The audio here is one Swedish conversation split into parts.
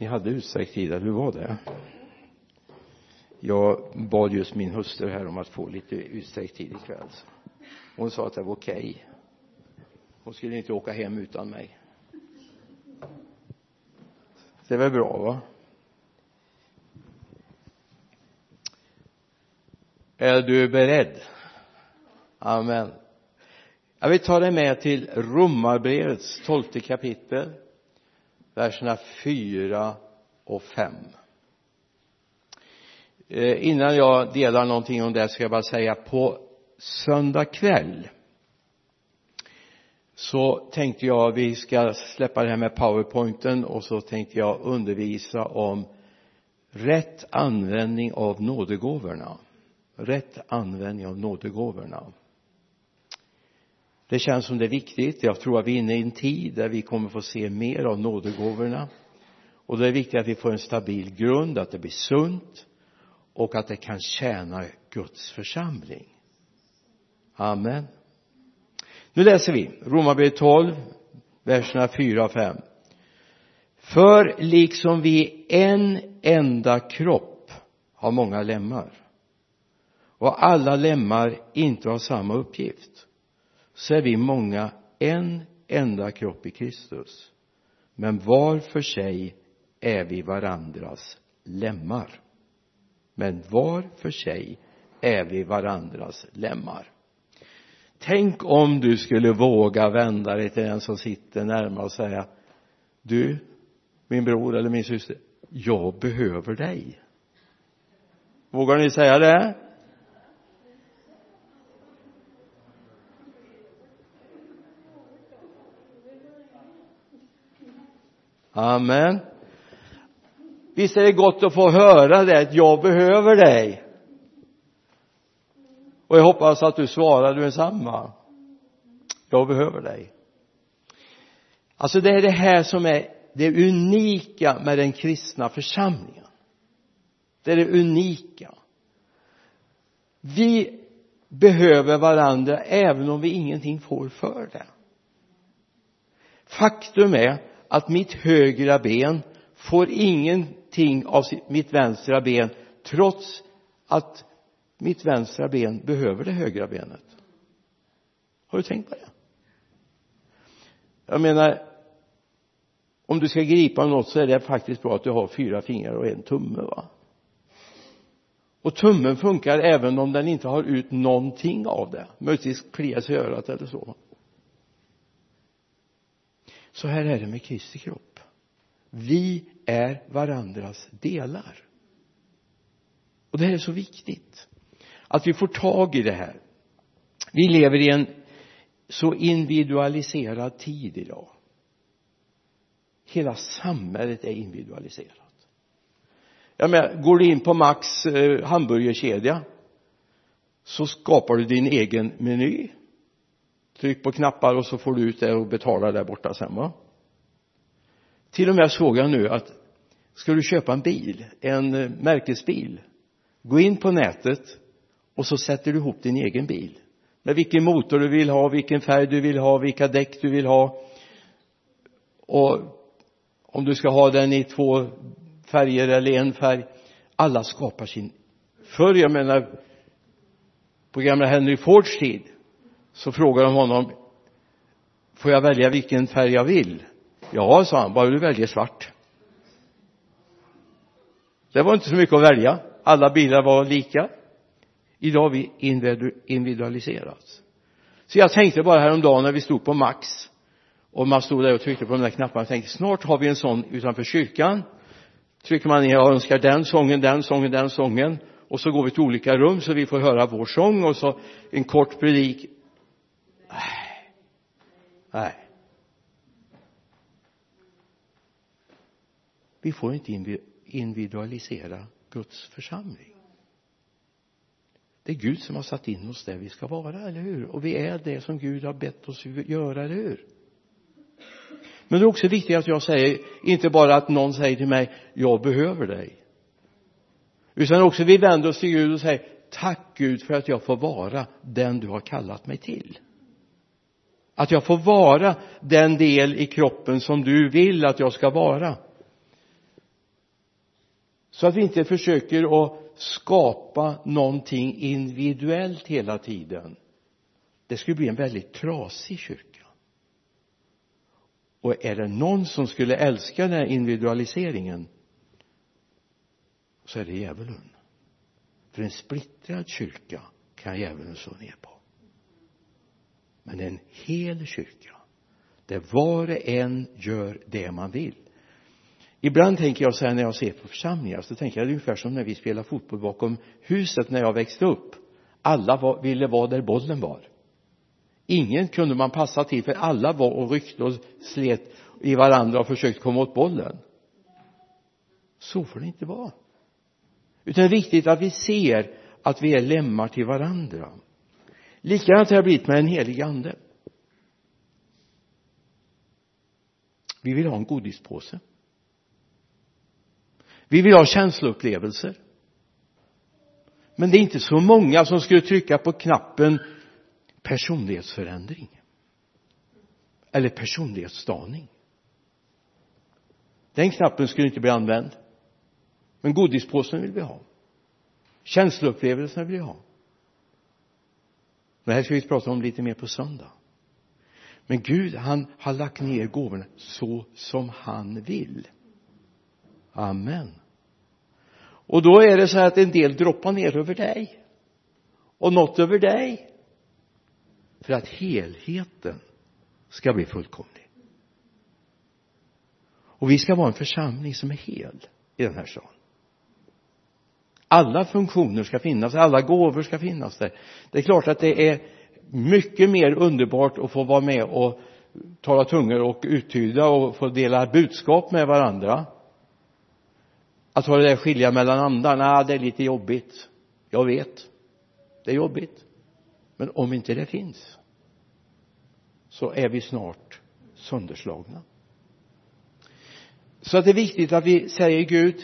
Ni hade utsträckt tid, hur var det? Jag bad just min hustru här om att få lite utsträckt tid ikväll. Hon sa att det var okej. Okay. Hon skulle inte åka hem utan mig. Det är väl bra va? Är du beredd? Amen. Jag vill ta dig med till Romarbrevets tolfte kapitel verserna fyra och fem. Eh, innan jag delar någonting om det ska jag bara säga på söndag kväll så tänkte jag vi ska släppa det här med powerpointen och så tänkte jag undervisa om rätt användning av nådegåvorna. Rätt användning av nådegåvorna det känns som det är viktigt. Jag tror att vi är inne i en tid där vi kommer få se mer av nådegåvorna. Och det är viktigt att vi får en stabil grund att det blir sunt och att det kan tjäna Guds församling. Amen. Nu läser vi Romarbrevet 12 verserna 4 och 5 för liksom vi en enda kropp har många lemmar och alla lemmar inte har samma uppgift så är vi många en enda kropp i Kristus. Men var för sig är vi varandras lemmar. Men var för sig är vi varandras lemmar. Tänk om du skulle våga vända dig till den som sitter närmare och säga du min bror eller min syster jag behöver dig. Vågar ni säga det? Amen. Visst är det gott att få höra det att jag behöver dig? Och jag hoppas att du svarar du är samma. Jag behöver dig. Alltså det är det här som är det unika med den kristna församlingen. Det är det unika. Vi behöver varandra även om vi ingenting får för det. Faktum är att mitt högra ben får ingenting av mitt vänstra ben trots att mitt vänstra ben behöver det högra benet. Har du tänkt på det? Jag menar om du ska gripa något så är det faktiskt bra att du har fyra fingrar och en tumme va? Och tummen funkar även om den inte har ut någonting av det. Möjligtvis kliar sig i örat eller så så här är det med Kristi kropp. Vi är varandras delar. Och det här är så viktigt. Att vi får tag i det här. Vi lever i en så individualiserad tid idag. Hela samhället är individualiserat. Jag menar, går du in på Max eh, hamburgerkedja så skapar du din egen meny tryck på knappar och så får du ut det och betalar där borta sen va? Till och med såg jag nu att ska du köpa en bil en eh, märkesbil gå in på nätet och så sätter du ihop din egen bil. Med vilken motor du vill ha, vilken färg du vill ha, vilka däck du vill ha. Och om du ska ha den i två färger eller en färg alla skapar sin förr jag menar på gamla Henry Fords tid så frågade de honom får jag välja vilken färg jag vill? Ja sa han bara du väljer svart. Det var inte så mycket att välja. Alla bilar var lika. Idag har vi individualiserats. Så jag tänkte bara häromdagen när vi stod på Max och man stod där och tryckte på de där knapparna och tänkte snart har vi en sån utanför kyrkan. Trycker man ner och önskar den sången, den sången, den sången och så går vi till olika rum så vi får höra vår sång och så en kort predik nej nej vi får inte individualisera Guds församling. Det är Gud som har satt in oss där vi ska vara, eller hur? Och vi är det som Gud har bett oss göra, eller hur? Men det är också viktigt att jag säger inte bara att någon säger till mig jag behöver dig. Utan också vi vänder oss till Gud och säger tack Gud för att jag får vara den du har kallat mig till att jag får vara den del i kroppen som du vill att jag ska vara. Så att vi inte försöker att skapa någonting individuellt hela tiden. Det skulle bli en väldigt trasig kyrka. Och är det någon som skulle älska den här individualiseringen så är det djävulen. För en splittrad kyrka kan djävulen slå ner på men en hel kyrka där var och en gör det man vill. Ibland tänker jag så här när jag ser på församlingar så tänker jag ungefär som när vi spelade fotboll bakom huset när jag växte upp. Alla var, ville vara där bollen var. Ingen kunde man passa till för alla var och ryckte och slet i varandra och försökte komma åt bollen. Så får det inte vara. Utan det är viktigt att vi ser att vi är lemmar till varandra likadant har det blivit med den helige ande. Vi vill ha en godispåse. Vi vill ha känsloupplevelser. Men det är inte så många som skulle trycka på knappen personlighetsförändring eller personlighetsdaning. Den knappen skulle inte bli använd. Men godispåsen vill vi ha. Känsloupplevelserna vill vi ha det här ska vi prata om lite mer på söndag. Men Gud han har lagt ner gåvorna så som han vill. Amen. Och då är det så här att en del droppar ner över dig. Och något över dig. För att helheten ska bli fullkomlig. Och vi ska vara en församling som är hel i den här staden alla funktioner ska finnas, alla gåvor ska finnas där. Det är klart att det är mycket mer underbart att få vara med och tala tungor och uttyda och få dela budskap med varandra. Att ha det där skilja mellan andarna, det är lite jobbigt. Jag vet. Det är jobbigt. Men om inte det finns så är vi snart sönderslagna. Så att det är viktigt att vi säger Gud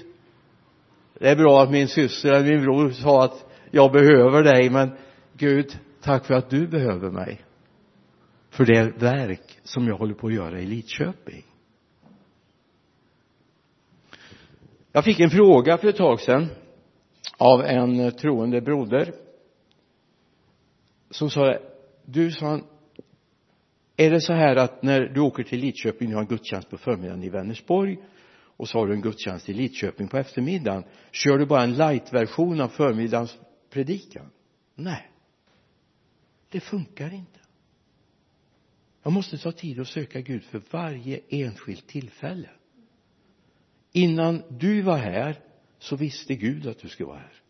det är bra att min syster eller min bror sa att jag behöver dig men Gud tack för att du behöver mig. För det verk som jag håller på att göra i Lidköping. Jag fick en fråga för ett tag sedan av en troende broder som sa du sa han är det så här att när du åker till Lidköping, du har en gudstjänst på förmiddagen i Vänersborg och så har du en gudstjänst i Lidköping på eftermiddagen. Kör du bara en light-version av förmiddagens predikan nej. Det funkar inte. Jag måste ta tid och söka Gud för varje enskilt tillfälle. Innan du var här så visste Gud att du skulle vara här.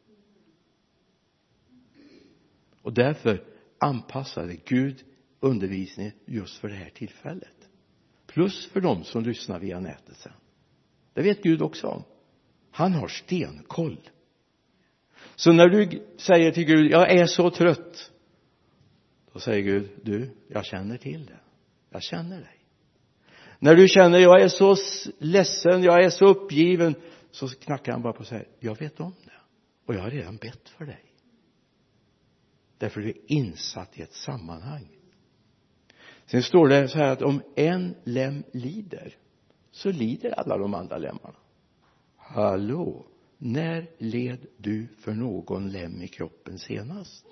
Och därför anpassade Gud undervisningen just för det här tillfället. Plus för de som lyssnar via nätet sen det vet Gud också om. Han har stenkoll. Så när du säger till Gud jag är så trött då säger Gud du jag känner till det. Jag känner dig. När du känner jag är så ledsen jag är så uppgiven så knackar han bara på och säger jag vet om det. Och jag har redan bett för dig. Därför du är insatt i ett sammanhang. Sen står det så här att om en lem lider så lider alla de andra lemmarna. Hallå när led du för någon lem i kroppen senast?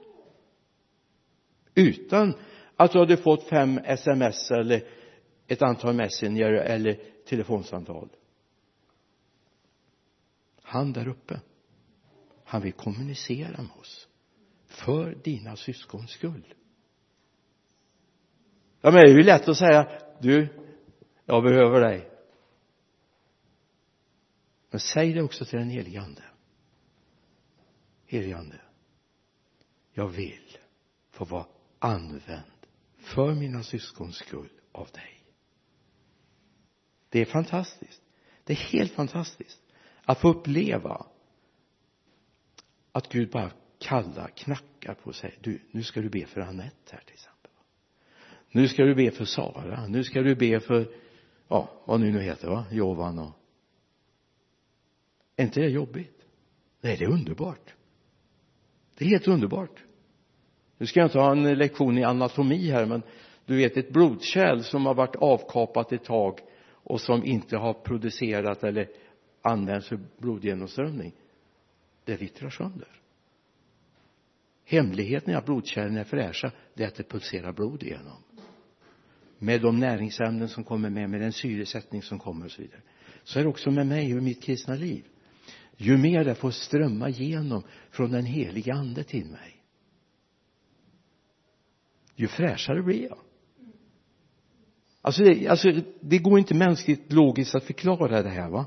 Utan att du hade fått fem sms eller ett antal messenger eller telefonsamtal. Han där uppe han vill kommunicera med oss för dina syskons skull. Ja men det är ju lätt att säga du jag behöver dig men säg det också till den helige ande. Helige ande jag vill få vara använd för mina syskons skull av dig. Det är fantastiskt. Det är helt fantastiskt att få uppleva att Gud bara kallar, knackar på sig du, nu ska du be för Anette här till exempel. Nu ska du be för Sara, nu ska du be för ja, vad nu nu heter va, Jovan och är inte det jobbigt? Nej det är underbart. Det är helt underbart. Nu ska jag inte ha en lektion i anatomi här men du vet ett blodkärl som har varit avkapat ett tag och som inte har producerat eller används för blodgenomströmning det vittrar sönder. Hemligheten i att blodkärlen är fräscha det är att det pulserar blod igenom. Med de näringsämnen som kommer med med den syresättning som kommer och så vidare. Så är det också med mig och mitt kristna liv ju mer det får strömma igenom från den heliga ande till mig ju fräschare blir jag. Alltså det, alltså det går inte mänskligt logiskt att förklara det här va?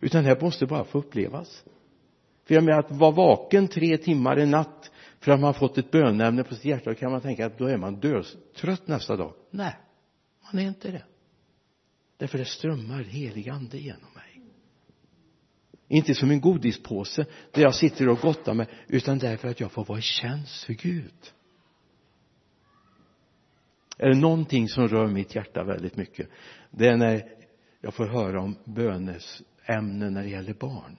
Utan det här måste bara få upplevas. För jag menar att vara vaken tre timmar en natt för att man har fått ett bönämne på sitt hjärta då kan man tänka att då är man dödstrött nästa dag. Nej man är inte det. Därför det strömmar helig ande genom mig inte som en godispåse där jag sitter och gottar mig utan därför att jag får vara i tjänst för Gud. Är det någonting som rör mitt hjärta väldigt mycket? Det är när jag får höra om bönesämnen när det gäller barn.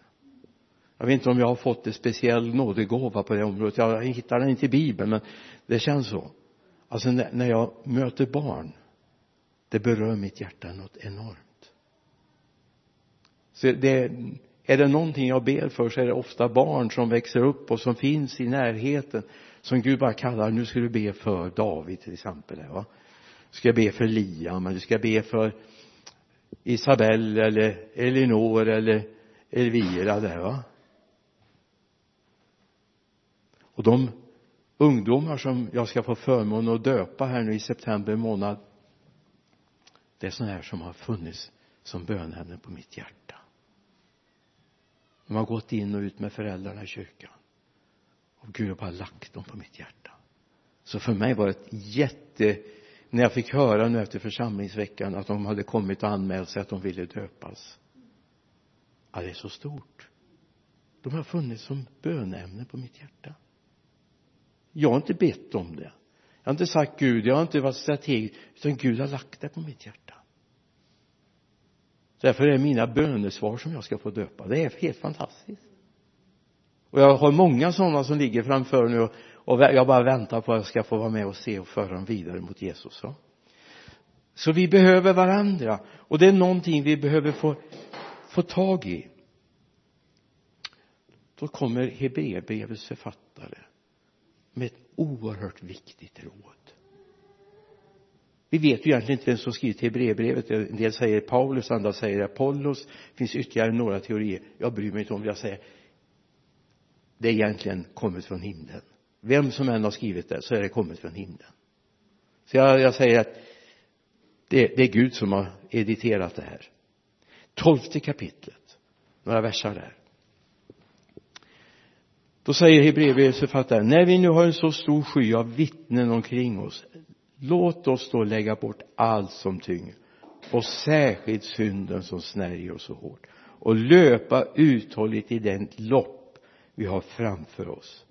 Jag vet inte om jag har fått en speciell nådegåva på det området. Jag hittar den inte i bibeln men det känns så. Alltså när jag möter barn det berör mitt hjärta något enormt. Så det är det någonting jag ber för så är det ofta barn som växer upp och som finns i närheten som Gud bara kallar nu ska du be för David till exempel va? Du ska be för Liam eller du ska be för Isabelle eller Elinor eller Elvira där va? Och de ungdomar som jag ska få förmån att döpa här nu i september månad det är sådana här som har funnits som bönämnen på mitt hjärta de har gått in och ut med föräldrarna i kyrkan. Och Gud har bara lagt dem på mitt hjärta. Så för mig var det ett jätte när jag fick höra nu efter församlingsveckan att de hade kommit och anmält sig att de ville döpas. Ja det är så stort. De har funnits som bönämne på mitt hjärta. Jag har inte bett om det. Jag har inte sagt Gud jag har inte varit strategisk utan Gud har lagt det på mitt hjärta därför är det mina bönesvar som jag ska få döpa. Det är helt fantastiskt. Och jag har många sådana som ligger framför nu och, och jag bara väntar på att jag ska få vara med och se och föra dem vidare mot Jesus så. så vi behöver varandra. Och det är någonting vi behöver få få tag i. Då kommer Hebreerbrevets författare med ett oerhört viktigt råd vi vet ju egentligen inte vem som skrivit Hebreerbrevet. En del säger Paulus, andra säger Apollos. Det finns ytterligare några teorier. Jag bryr mig inte om vad jag säger. Det är egentligen kommit från himlen. Vem som än har skrivit det så är det kommit från himlen. Så jag, jag säger att det, det är Gud som har editerat det här. Tolfte kapitlet. Några versar där. Då säger Hebreerbrevets författare när vi nu har en så stor sky av vittnen omkring oss låt oss då lägga bort allt som tynger och särskilt synden som snärjer oss så hårt och löpa uthålligt i den lopp vi har framför oss.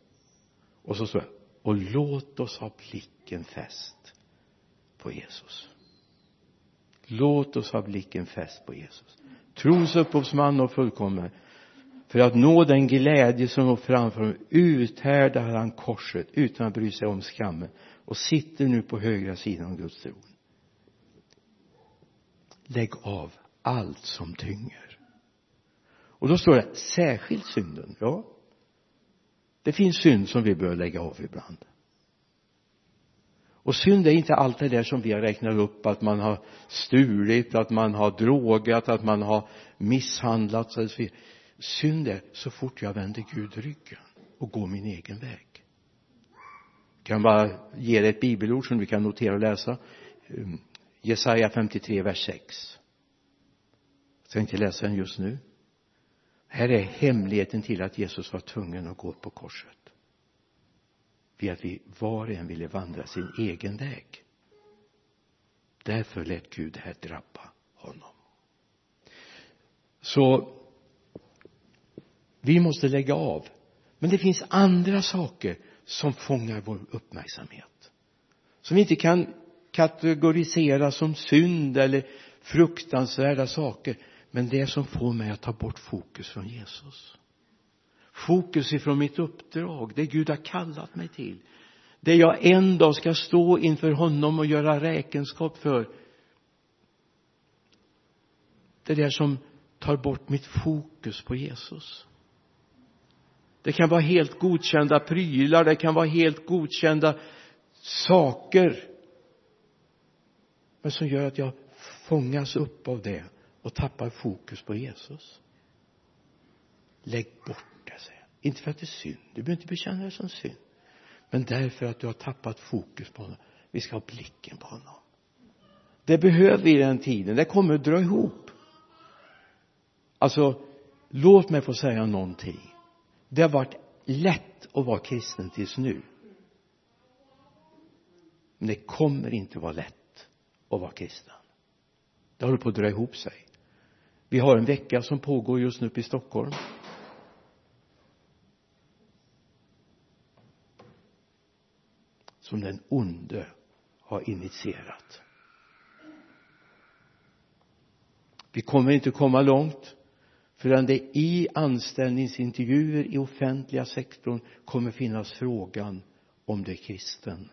Och så står det och låt oss ha blicken fäst på Jesus. Låt oss ha blicken fäst på Jesus. Trons upphovsman och fullkomnare för att nå den glädje som låg framför honom uthärdade han korset utan att bry sig om skammen och sitter nu på högra sidan om Guds tron. Lägg av allt som tynger. Och då står det särskilt synden. Ja det finns synd som vi bör lägga av ibland. Och synd är inte allt det där som vi har räknat upp att man har stulit, att man har drogat, att man har misshandlat vidare är så fort jag vänder Gud ryggen och går min egen väg. Jag kan bara ge dig ett bibelord som du kan notera och läsa? Mm. Jesaja 53 vers 6 jag ska inte läsa den just nu. Här är hemligheten till att Jesus var tvungen att gå på korset. Vid att vi var och en ville vandra sin egen väg. Därför lät Gud det här drabba honom. Så vi måste lägga av. Men det finns andra saker som fångar vår uppmärksamhet. Som vi inte kan kategorisera som synd eller fruktansvärda saker. Men det som får mig att ta bort fokus från Jesus. Fokus ifrån mitt uppdrag. Det Gud har kallat mig till. Det jag en dag ska stå inför honom och göra räkenskap för. Det där som tar bort mitt fokus på Jesus det kan vara helt godkända prylar det kan vara helt godkända saker. Men som gör att jag fångas upp av det och tappar fokus på Jesus. Lägg bort det säger jag. Inte för att det är synd. Du behöver inte bekänna det som synd. Men därför att du har tappat fokus på honom. Vi ska ha blicken på honom. Det behöver vi i den tiden. Det kommer att dra ihop. Alltså låt mig få säga någonting det har varit lätt att vara kristen tills nu. Men det kommer inte att vara lätt att vara kristen. Det håller på att dra ihop sig. Vi har en vecka som pågår just nu uppe i Stockholm. Som den onde har initierat. Vi kommer inte komma långt förrän det i anställningsintervjuer i offentliga sektorn kommer finnas frågan om du är kristen.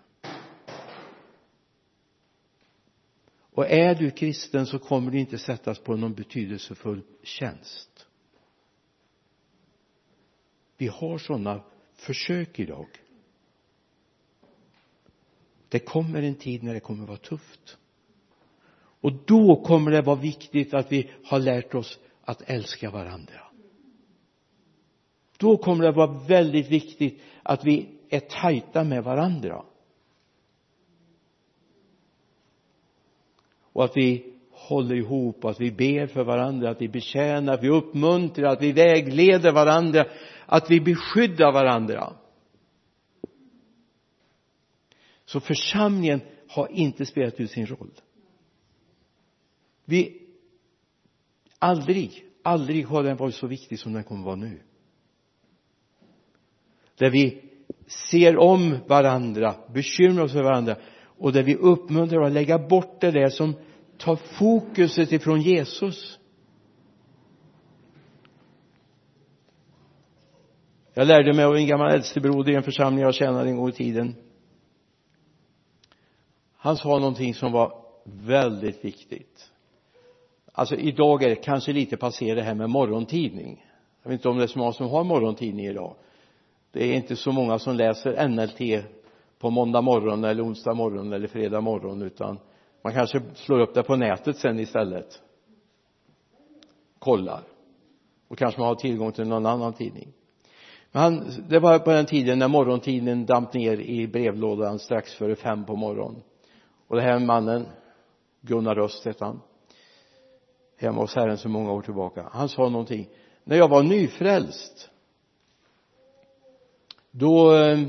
Och är du kristen så kommer du inte sättas på någon betydelsefull tjänst. Vi har sådana försök idag. Det kommer en tid när det kommer vara tufft. Och då kommer det vara viktigt att vi har lärt oss att älska varandra. Då kommer det vara väldigt viktigt att vi är tajta med varandra. Och att vi håller ihop att vi ber för varandra att vi betjänar att vi uppmuntrar att vi vägleder varandra att vi beskyddar varandra. Så församlingen har inte spelat ut sin roll. Vi aldrig aldrig har den varit så viktig som den kommer vara nu. Där vi ser om varandra bekymrar oss för varandra och där vi uppmuntrar att lägga bort det där som tar fokuset ifrån Jesus. Jag lärde mig av en gammal äldstebroder i en församling jag tjänade en gång i tiden. Han sa någonting som var väldigt viktigt alltså idag är det kanske lite passé det här med morgontidning. Jag vet inte om det är så många som har morgontidning idag. Det är inte så många som läser NLT på måndag morgon eller onsdag morgon eller fredag morgon utan man kanske slår upp det på nätet sen istället. Kollar. Och kanske man har tillgång till någon annan tidning. Men han, det var på den tiden när morgontidningen damp ner i brevlådan strax före fem på morgonen. Och den här mannen Gunnar Röst hette han hemma hos Herren så många år tillbaka. Han sa någonting. När jag var nyfrälst då eh,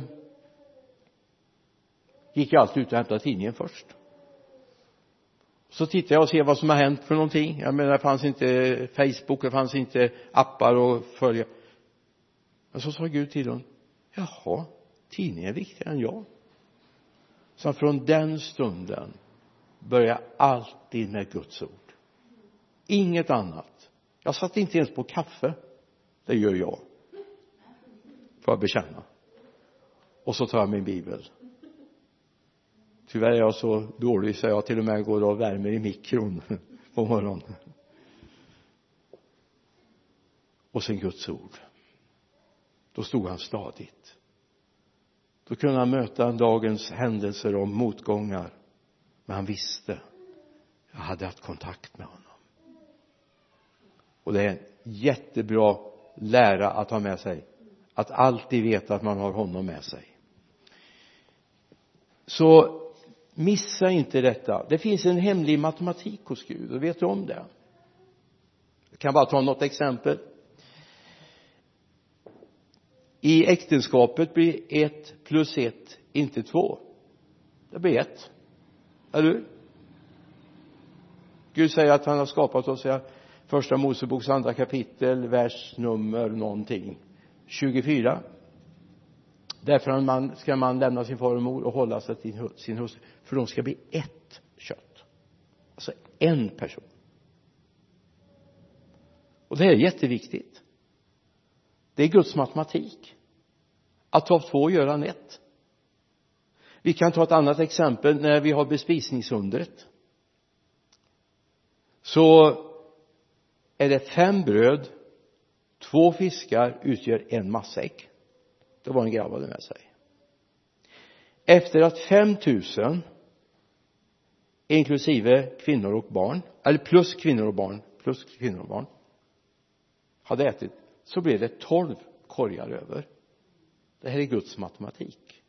gick jag alltid ut och hämtade tidningen först. Så tittade jag och såg vad som har hänt för någonting. Jag menar det fanns inte Facebook det fanns inte appar att följa. Men så sa Gud till honom jaha tidningen är viktigare än jag. Så från den stunden börjar jag alltid med Guds ord inget annat. Jag satt inte ens på kaffe. Det gör jag. Får jag bekänna. Och så tar jag min bibel. Tyvärr är jag så dålig så jag till och med går och värmer i mikron på morgonen. Och sen Guds ord. Då stod han stadigt. Då kunde han möta dagens händelser och motgångar. Men han visste. Jag hade haft kontakt med honom och det är en jättebra lära att ha med sig. Att alltid veta att man har honom med sig. Så missa inte detta. Det finns en hemlig matematik hos Gud och vet du om det? Jag kan bara ta något exempel. I äktenskapet blir ett plus ett inte två. Det blir ett. Eller hur? Gud säger att han har skapat oss första Moseboks andra kapitel vers nummer någonting. 24 därför man, ska man lämna sin far och mor och hålla sig till sin hustru för de ska bli ett kött. Alltså en person. Och det är jätteviktigt. Det är Guds matematik. Att av två gör han ett. Vi kan ta ett annat exempel när vi har bespisningsundret. Så är det fem bröd två fiskar utgör en matsäck det var en grabb hade med sig. Efter att 5000 inklusive kvinnor och barn eller plus kvinnor och barn plus kvinnor och barn hade ätit så blev det 12 korgar över. Det här är Guds matematik.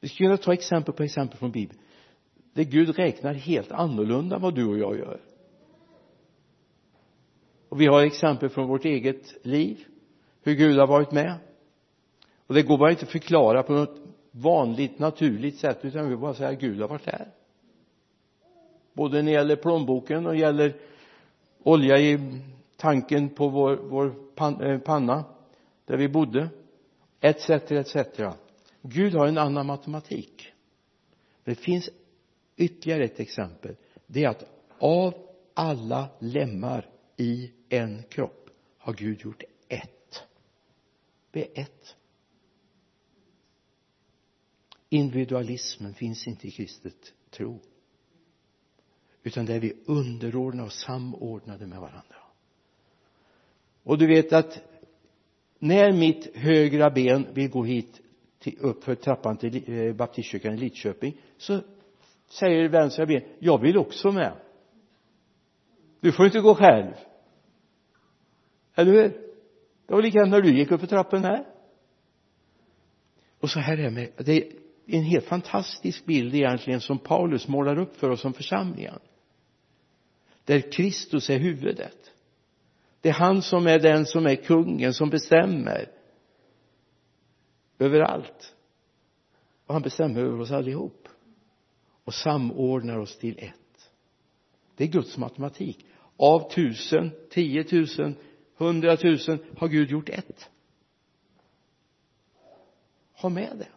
Vi skulle kunna ta exempel på exempel från bibeln. Där Gud räknar helt annorlunda än vad du och jag gör och vi har exempel från vårt eget liv hur Gud har varit med. Och det går bara inte att förklara på något vanligt naturligt sätt utan vi bara säger att Gud har varit här. Både när det gäller plånboken och gäller olja i tanken på vår, vår eh, panna där vi bodde etc etc Gud har en annan matematik. Det finns ytterligare ett exempel. Det är att av alla lemmar i en kropp har Gud gjort ett. Det är ett. Individualismen finns inte i kristet tro utan där vi underordnar och samordnade med varandra. Och du vet att när mitt högra ben vill gå hit till, upp för trappan till eh, baptistkyrkan i Lidköping så säger vänstra ben jag vill också med. Du får inte gå själv eller hur det var likadant när du gick upp för trappen här. Och så här är det med det är en helt fantastisk bild egentligen som Paulus målar upp för oss som församlingen där Kristus är huvudet. Det är han som är den som är kungen som bestämmer överallt. Och han bestämmer över oss allihop. Och samordnar oss till ett. Det är Guds matematik. Av tusen, tiotusen, hundratusen har Gud gjort ett? Ha med det.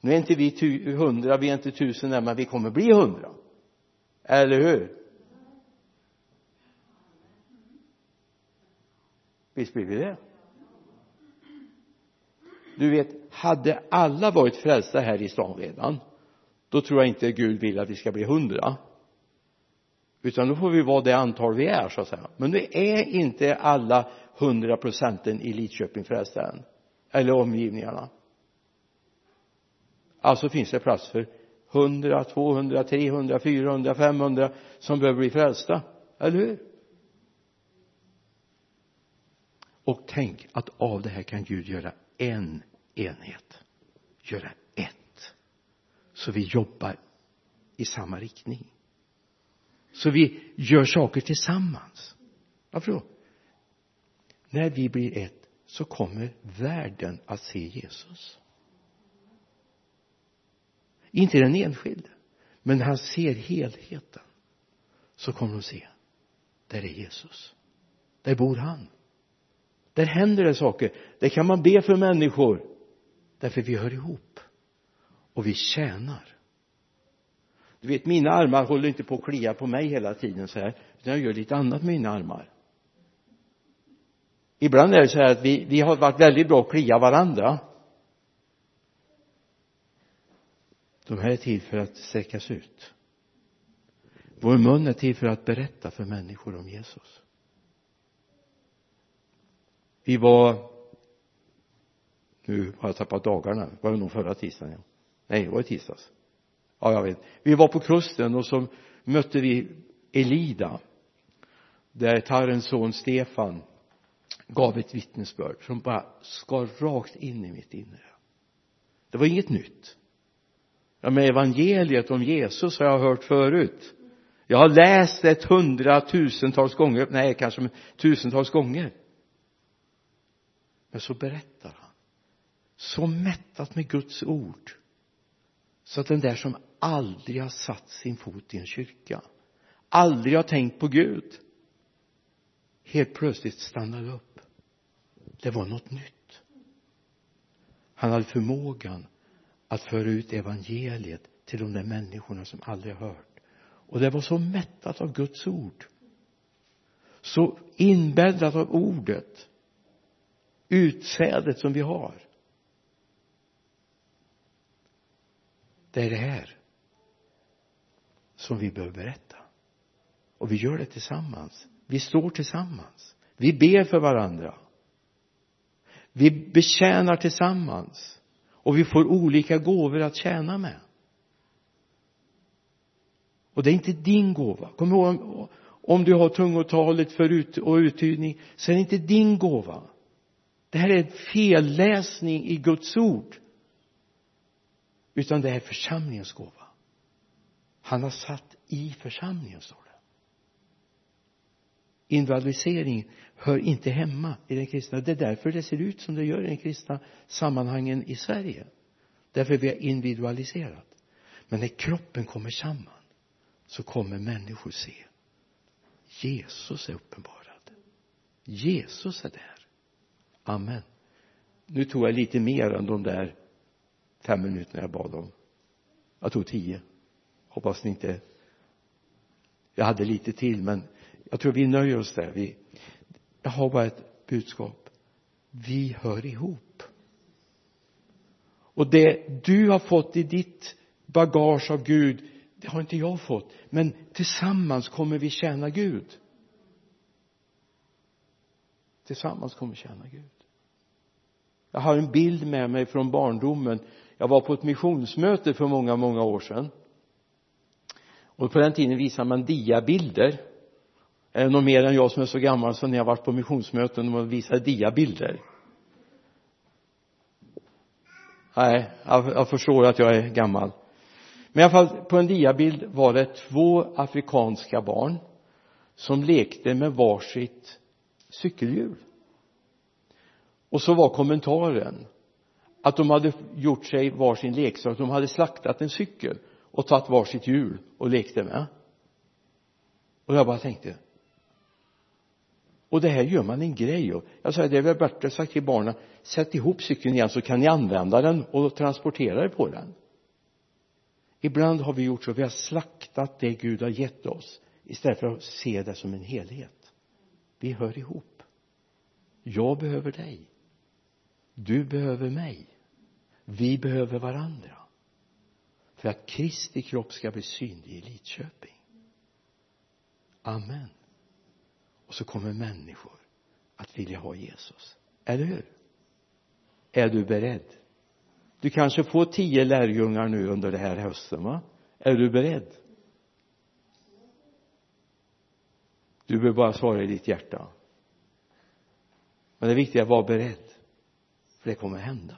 Nu är inte vi hundra, vi är inte tusen än men vi kommer bli hundra. Eller hur? Visst blir vi det. Du vet hade alla varit frälsta här i stan redan då tror jag inte Gud vill att vi ska bli hundra utan då får vi vara det antal vi är så att säga. Men nu är inte alla hundra procenten i Lidköping frälsta än eller omgivningarna. Alltså finns det plats för 100, 200, 300, 400, 500 som behöver bli frälsta. Eller hur? Och tänk att av det här kan Gud göra en enhet. Göra ett. Så vi jobbar i samma riktning så vi gör saker tillsammans. Varför då? När vi blir ett så kommer världen att se Jesus. Inte den enskilde men när han ser helheten. Så kommer de se där är Jesus. Där bor han. Där händer det saker. Där kan man be för människor. Därför vi hör ihop. Och vi tjänar du vet mina armar håller inte på att klia på mig hela tiden så här utan jag gör lite annat med mina armar. Ibland är det så här att vi, vi har varit väldigt bra att klia varandra. De här är till för att sträckas ut. Vår mun är till för att berätta för människor om Jesus. Vi var nu har jag tappat dagarna. Var det nog förra tisdagen? Ja. nej det var i tisdags ja jag vet. Vi var på kusten och så mötte vi Elida där Tarrens son Stefan gav ett vittnesbörd som bara skar rakt in i mitt inre. Det var inget nytt. Ja men evangeliet om Jesus har jag hört förut. Jag har läst det hundratusentals gånger. Nej kanske tusentals gånger. Men så berättar han. Så mättat med Guds ord så att den där som aldrig har satt sin fot i en kyrka aldrig har tänkt på Gud helt plötsligt stannade upp. Det var något nytt. Han hade förmågan att föra ut evangeliet till de där människorna som aldrig har hört. Och det var så mättat av Guds ord. Så inbäddat av ordet. Utsädet som vi har. Det är det här som vi behöver berätta. Och vi gör det tillsammans. Vi står tillsammans. Vi ber för varandra. Vi betjänar tillsammans. Och vi får olika gåvor att tjäna med. Och det är inte din gåva. Kom ihåg om du har tungotalet för ut och uttydning så är det inte din gåva. Det här är en felläsning i Guds ord utan det är församlingens gåva. Han har satt i församlingen står det. Individualisering hör inte hemma i den kristna. Det är därför det ser ut som det gör i den kristna sammanhangen i Sverige. Därför vi har individualiserat. Men när kroppen kommer samman så kommer människor se. Jesus är uppenbarad. Jesus är där. Amen. Nu tog jag lite mer än de där fem minuterna jag bad om. Jag tog tio. Hoppas ni inte jag hade lite till men jag tror vi nöjer oss där. Vi jag har bara ett budskap. Vi hör ihop. Och det du har fått i ditt bagage av Gud det har inte jag fått. Men tillsammans kommer vi tjäna Gud. Tillsammans kommer vi tjäna Gud. Jag har en bild med mig från barndomen jag var på ett missionsmöte för många många år sedan. Och på den tiden visade man diabilder. Är det någon mer än jag som är så gammal så ni har varit på missionsmöten och visade diabilder. Nej jag, jag förstår att jag är gammal. Men i alla fall på en diabild var det två afrikanska barn som lekte med varsitt cykelhjul och så var kommentaren att de hade gjort sig varsin leksak. De hade slaktat en cykel och tagit varsitt hjul och lekte med. Och jag bara tänkte och det här gör man en grej av. Jag sa det är väl bättre sagt till barnen. Sätt ihop cykeln igen så kan ni använda den och transportera er på den. Ibland har vi gjort så. Vi har slaktat det Gud har gett oss istället för att se det som en helhet. Vi hör ihop. Jag behöver dig. Du behöver mig vi behöver varandra. För att Kristi kropp ska bli synlig i Lidköping. Amen. Och så kommer människor att vilja ha Jesus. Eller hur? Är du beredd? Du kanske får tio lärjungar nu under den här hösten va? Är du beredd? Du behöver bara svara i ditt hjärta. Men det viktiga är att vara beredd. För det kommer hända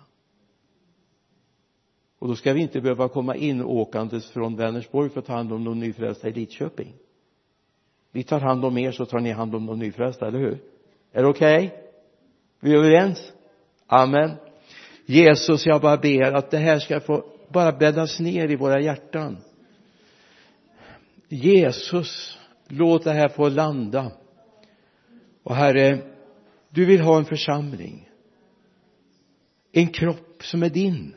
och då ska vi inte behöva komma in åkandes från Vänersborg för att ta hand om de nyfrälsta i Lidköping. Vi tar hand om er så tar ni hand om de nyfrälsta, eller hur? Är det okej? Okay? vi är överens? Amen. Jesus jag bara ber att det här ska få bara bäddas ner i våra hjärtan. Jesus låt det här få landa. Och herre du vill ha en församling. En kropp som är din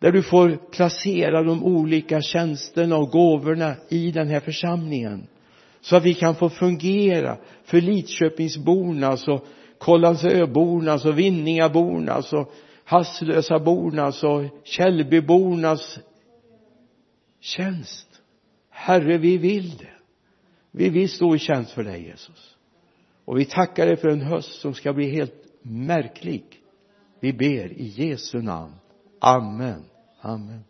där du får placera de olika tjänsterna och gåvorna i den här församlingen. Så att vi kan få fungera. För Lidköpingsbornas alltså och Kållandsöbornas alltså och Vinningabornas alltså och Hasslösabornas och Källbybornas tjänst. Herre vi vill det. Vi vill stå i tjänst för dig Jesus. Och vi tackar dig för en höst som ska bli helt märklig. Vi ber i Jesu namn. Amen. Amen.